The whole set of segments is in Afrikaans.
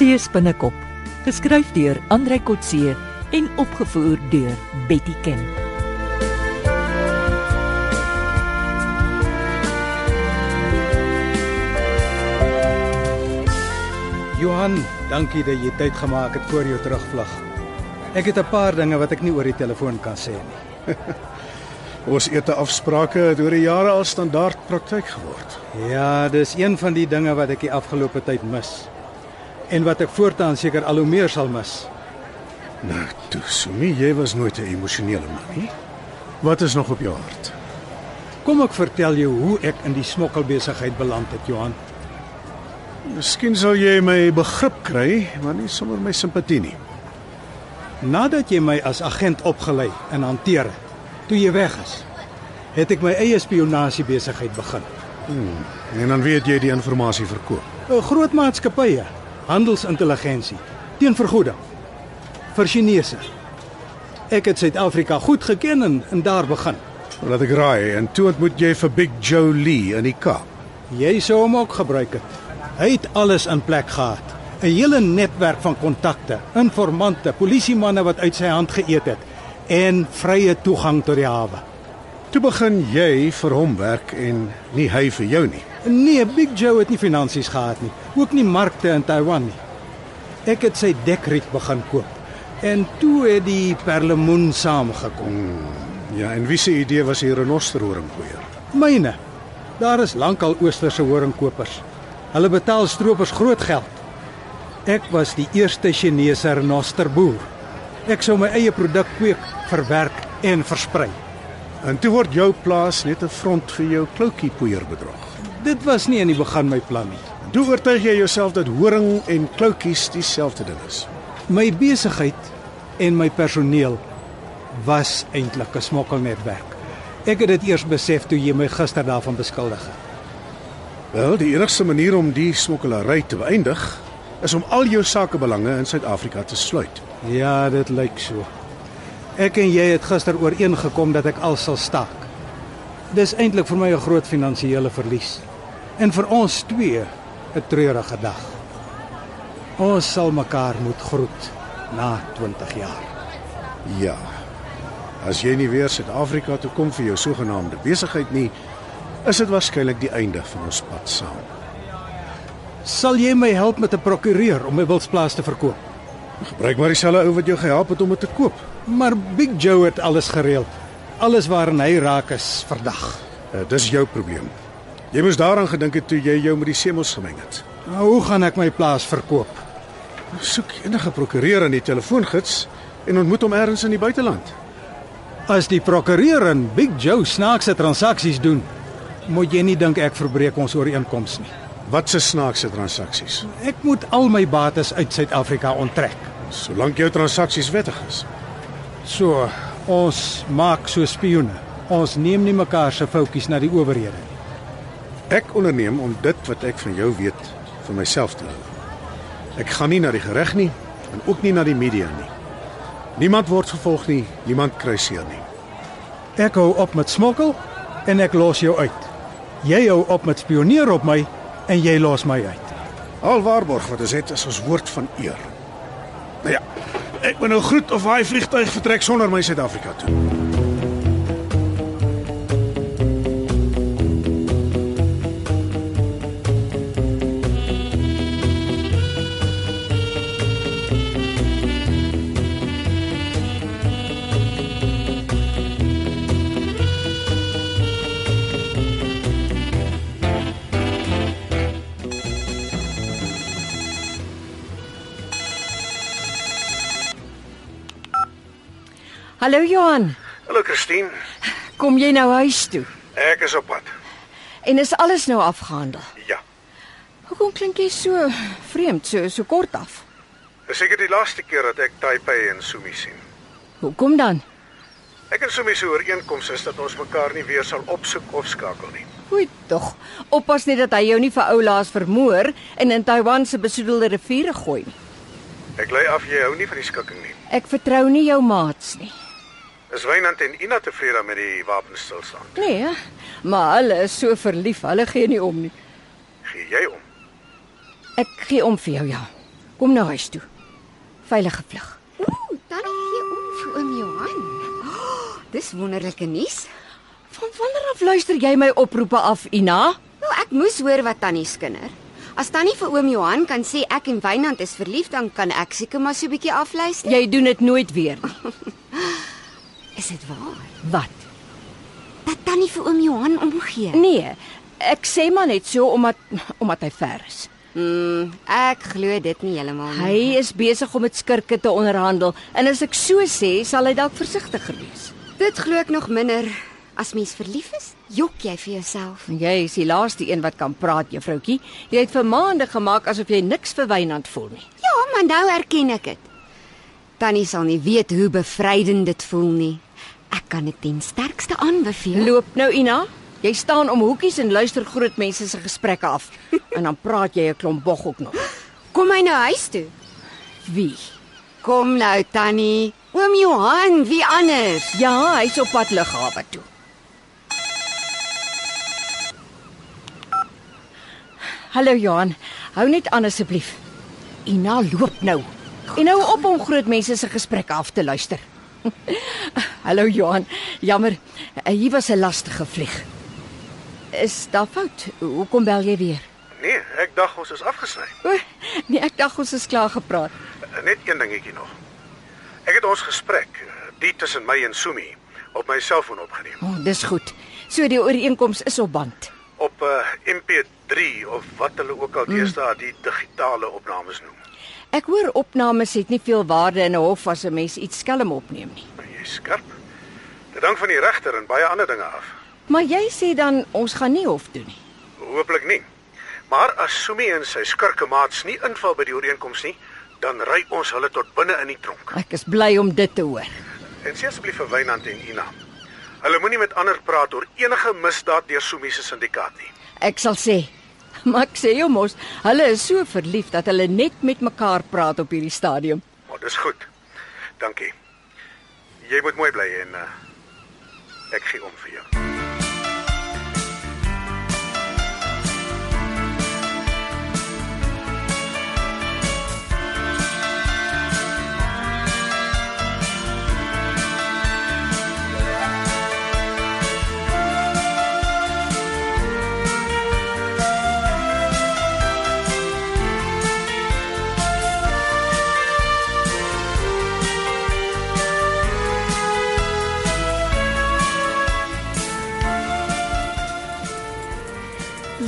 See spinnekop, geskryf deur Andrei Kotse en opgevoer deur Betty Ken. Johan, dankie dat jy tyd gemaak het voor jou terugvlug. Ek het 'n paar dinge wat ek nie oor die telefoon kan sê nie. Ons ete afsprake het oor die jare al standaard praktyk geword. Ja, dis een van die dinge wat ek die afgelope tyd mis. En wat ek voortaan seker al hoe meer sal mis. Nou, toe, Sumi, jy was nooit 'n emosionele man nie. Wat is nog op jou hart? Kom ek vertel jou hoe ek in die smokkelbesigheid beland het, Johan. Miskien sal jy my begrip kry, maar nie sommer my simpatie nie. Nadat jy my as agent opgelei en hanteer het, toe jy weg is, het ek my eie spionasie besigheid begin. En dan weet jy die inligting verkoop. 'n Groot maatskappye, handelsintelligensie, teen vergoeding vir Chinese. Ek het Suid-Afrika goed geken en, en daar begin. Laat ek raai, en toe ontmoet jy vir Big Joe Lee in die Kaap. Jy sou hom ook gebruik het. Hy het alles in plek gehad. 'n Hele netwerk van kontakte, informante, polisiemanne wat uit sy hand geëet het en vrye toegang tot die hawe. Toe begin jy vir hom werk en nie hy vir jou nie. Nee, Big Joe het nie finansies gehad nie, ook nie markte in Taiwan nie. Ek het sy dekriet begin koop en toe het die perlemoen saamgekom. Ja, en wie se idee was hier 'n renosterhoringpoeier? Myne. Daar is lankal oosterse horingkopers. Hulle betaal stroopers groot geld. Ek was die eerste Chinese renosterboer. Ek sou my eie produk kweek, verwerk en versprei. En toe word jou plaas net 'n front vir jou kloutjie poeier bedrog. Dit was nie in die begin my plan nie. Toe oortuig jy jouself dat horing en kloutjies dieselfde ding is. My besigheid en my personeel was eintlik 'n smokkelnetwerk. Ek het dit eers besef toe jy my gister daarvan beskuldig het. Wel, die enigste manier om die smokkelary te beëindig is om al jou sakebelange in Suid-Afrika te sluit. Ja, dit lyk so. Ek en jy het gister ooreengekom dat ek al sal staak. Dis eintlik vir my 'n groot finansiële verlies en vir ons twee 'n treurige dag. Ons sal mekaar moet groet na 20 jaar. Ja. As jy nie weer Suid-Afrika toe kom vir jou sogenaamde besigheid nie, is dit waarskynlik die einde van ons pad saam. Sal jy my help met 'n prokureur om my wilsplaas te verkoop? Gebruik maar dieselfde ou wat jou gehelp het om dit te koop. Maar Big Joe het alles gereël. Alles waarin hy raak is verdag. Uh, dis jou probleem. Jy moes daaraan gedink het toe jy jou met die semos gemeng het. Nou, hoe gaan ek my plaas verkoop? Soek enige prokureur in die telefoongids en ontmoet hom elders in die buiteland. As die prokureur en Big Joe snaakse transaksies doen, moet jy nie dink ek verbreek ons ooreenkoms nie. Wat se snaakse transaksies? Ek moet al my bates uit Suid-Afrika onttrek. Solank jou transaksies wettig is. So, ons maak so spioene. Ons neem nie mekaar se foutjies na die owerhede nie. Ek onderneem om dit wat ek van jou weet vir myself te hou. Ek gaan nie na die reg nie en ook nie na die media nie. Niemand word vervolg nie, niemand kry seer nie. Ek hou op met smokkel en ek los jou uit. Jy hou op met spioneer op my en jy los my uit. Al waarborg wat ons het is ons woord van eer. Nou ja, ek moet nou groet of hy vliegtuig vertrek sonder my Suid-Afrika toe. Hallo Johan, Hallo Christine, kom jy nou huis toe? ek is op pad. En is alles nou afgehandel? Ja. Hoekom klink jy so vreemd, so so kort af? Dis seker die laaste keer dat ek Taipei en Sumi sien. Hoekom dan? Ek en Sumi se ooreenkoms is dat ons mekaar nie weer sal opsoek of skakel nie. Oei tog. Oppas net dat hy jou nie vir ou laas vermoor en in Taiwan se besoedelde riviere gooi nie. Ek lei af jy hou nie van die skikking nie. Ek vertrou nie jou maats nie. Is Wynand en Ina tevrede met die wapenstilstand? Nee, maar hulle is so verlief, hulle gee nie om nie. Gee jy om? Ek gee om vir jou, ja. Kom nou huis toe. Veilige vlug. Ooh, tannie gee om vir oom Johan. Oh, dis wonderlike nuus. Van wanneer af luister jy my oproepe af, Ina? Wel, ek moes hoor wat tannie skinder. As tannie vir oom Johan kan sê ek en Wynand is verlief, dan kan ek seker maar so 'n bietjie afluister. Jy doen dit nooit weer nie. Is dit waar? Wat? Dat tannie vir oom Johan omgee? Nee, ek sê maar net so omdat omdat hy ver is. Mm, ek glo dit nie heeltemal nie. Hy is besig om met skurke te onderhandel en as ek so sê, sal hy dalk versigtiger wees. Dit glo ek nog minder. As mens verlief is, jok jy vir jouself. Jy is die laaste een wat kan praat, juffroutjie. Jy het vir maande gemaak asof jy niks vir Wynand voel nie. Ja, maar nou erken ek dit. Tannie sal nie weet hoe bevrydend dit voel nie. Ek kan dit ten sterkste aanbeveel. Loop nou, Ina. Jy staan om hoekies en luister groot mense se gesprekke af en dan praat jy 'n klomp bog ook nog. Kom hy nou huis toe? Wie? Kom nou, Tannie. Oom Johan, wie anders? Ja, hy's op pad lughawe toe. Hallo Johan, hou net aan asseblief. Ina loop nou. En nou op om groot mense se gesprekke af te luister. Hallo Johan, jammer, eh, hier was 'n lastige vlieg. Is daar fout? Hoekom bel jy weer? Nee, ek dink ons is afgesny. O, nee, ek dink ons is klaar gepraat. Net een dingetjie nog. Ek het ons gesprek, eh, die tussen my en Sumi, op my selfoon opgeneem. O, oh, dis goed. So die ooreenkoms is op band. Op 'n uh, MP3 of wat hulle ook al deesdae die digitale opnames noem. Ek hoor opnames het nie veel waarde in 'n hof as 'n mens iets skelm opneem nie. Maar jy skerp. Hang van die regter en baie ander dinge af. Maar jy sê dan ons gaan nie hof toe nie. Hooplik nie. Maar as Sumi en sy skurkemaats nie inval by die ooreenkoms nie, dan ry ons hulle tot binne in die tronk. Ek is bly om dit te hoor. En sê asseblief vir Wynand en Ina. Hulle moenie met ander praat oor enige misdaad deur Sumi se syndikaat nie. Ek sal sê. Maar ek sê jou mos, hulle is so verlief dat hulle net met mekaar praat op hierdie stadium. Maar dis goed. Dankie. Jy moet mooi bly en uh, ek gee om vir jou.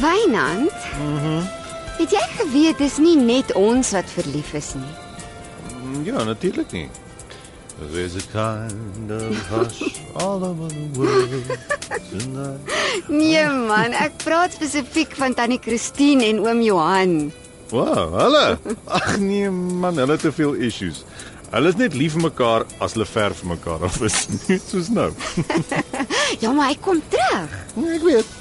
Wynand? Mhm. Het jy geweet dis nie net ons wat verlief is nie? Ja, natuurlik nie. There's a kind of hush all over the world tonight. Nee man, ek praat spesifiek van tannie Christine en oom Johan. Wow, hulle. Ag nee man, hulle het te veel issues. Hulle is net lief vir mekaar as hulle ver van mekaar af is, soos nou. Ja, maar hy kom terug. Ja, ek weet.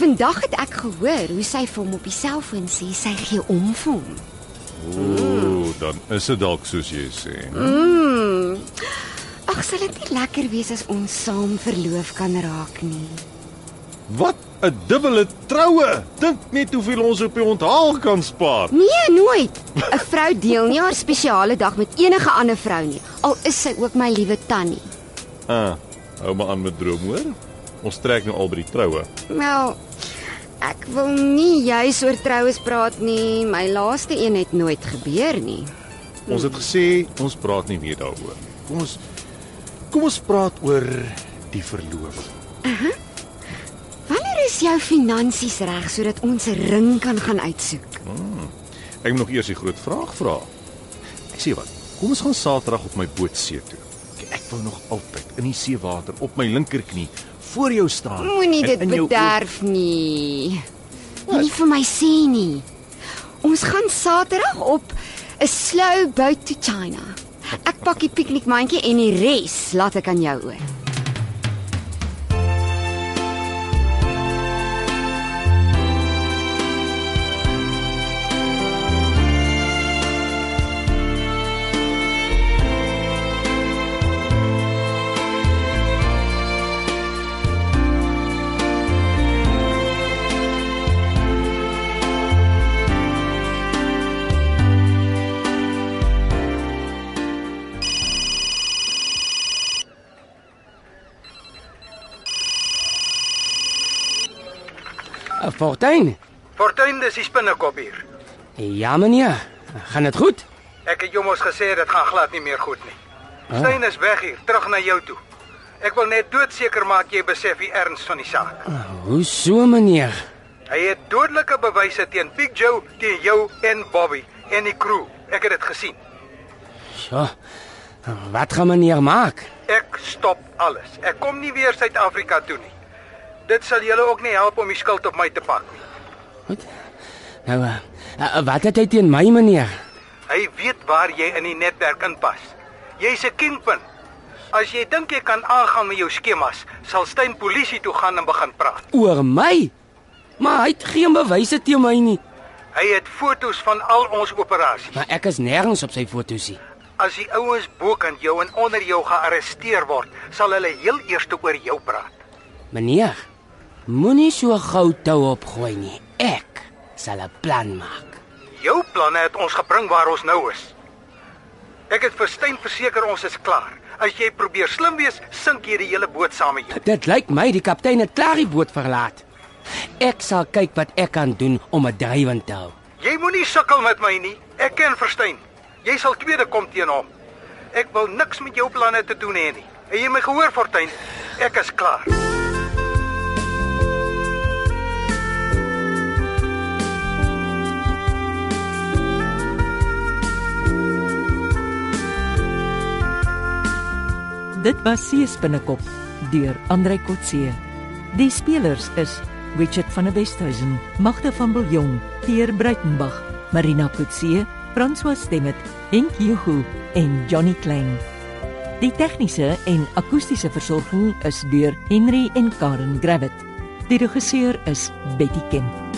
Vandag het ek gehoor hoe sy vir hom op die selfoon sê sy gee om vir hom. Ooh, dan is dit dalk soos jy sê. Mm. Ag, sal dit nie lekker wees as ons saam verloof kan raak nie? Wat 'n dubbele troue. Dink net hoeveel ons op die onthaal kan spaar. Nee, nooit. 'n Vrou deel nie haar spesiale dag met enige ander vrou nie, al is sy ook my liewe tannie. Ah, hou maar aan met droom, hoor. Ons trek nou al by die troue. Wel, ek wil nie juis oor troues praat nie. My laaste een het nooit gebeur nie. Ons het gesê ons praat nie meer daaroor. Kom ons Kom ons praat oor die verloving. Wanneer is jou finansies reg sodat ons 'n ring kan gaan uitsoek? Ek moet nog eers die groot vraag vra. Ek sê wat? Kom ons gaan Saterdag op my boot see toe. Ek wil nog altyd in die seewater op my linkerknie voor jou staan. Moenie en dit in jou oë- bederf nie. Vir my sê nie. Ons gaan Saterdag op 'n slow boat to China. Ek pak die piknikmandjie en die res laat ek aan jou oor. Fortuin. Fortuin, dis die spinnekop hier. Ja, meneer. Gaan dit goed? Ek het jou mos gesê dit gaan glad nie meer goed nie. Steyn is weg hier, terug na jou toe. Ek wil net doodseker maak jy besef die erns van die saak. Hoe so, meneer? Hy het dodelike bewyse teen Big Joe, teen jou en Bobby en die crew. Ek het dit gesien. So. Wat gaan meneer maak? Ek stop alles. Ek kom nie weer Suid-Afrika toe nie. Dit sal julle ook nie help om die skuld op my te pak nie. Wat? Nou, uh, wat het hy teen my, meneer? Hy weet waar jy in die netwerk inpas. Jy's 'n kingpin. As jy dink jy kan aangaan met jou skemas, sal Steyn polisie toe gaan en begin praat. Oor my? Maar hy het geen bewyse teen my nie. Hy het foto's van al ons operasies. Maar ek is nêrens op sy foto's nie. As die ouens bokant jou en onder jou gearresteer word, sal hulle heel eers oor jou praat. Meneer, moenie so gou tou opgooi nie. Ek sal 'n plan maak. Jou planne het ons gebring waar ons nou is. Ek het vir Steyn verseker ons is klaar. As jy probeer slim wees, sink jy die hele boot saam met jou. Dit lyk my die kaptein het klaar die boot verlaat. Ek sal kyk wat ek kan doen om 'n drywend te hou. Jy moenie sukkel met my nie. Ek ken Versteyn. Jy sal tweede kom teen hom. Ek wil niks met jou planne te doen hê nie. Het jy my gehoor, Fortuin? Ek is klaar. Dit was Seespinnekop deur Andrei Kotse. Die spelers is Richard van der Westhuizen, Magda van Biljong, Pierre Breitenbach, Marina Kotse, François Stemmet, Henk Juhu en Johnny Klein. Die tegniese en akoestiese versorging is deur Henry en Karen Gravett. Die regisseur is Betty Kemp.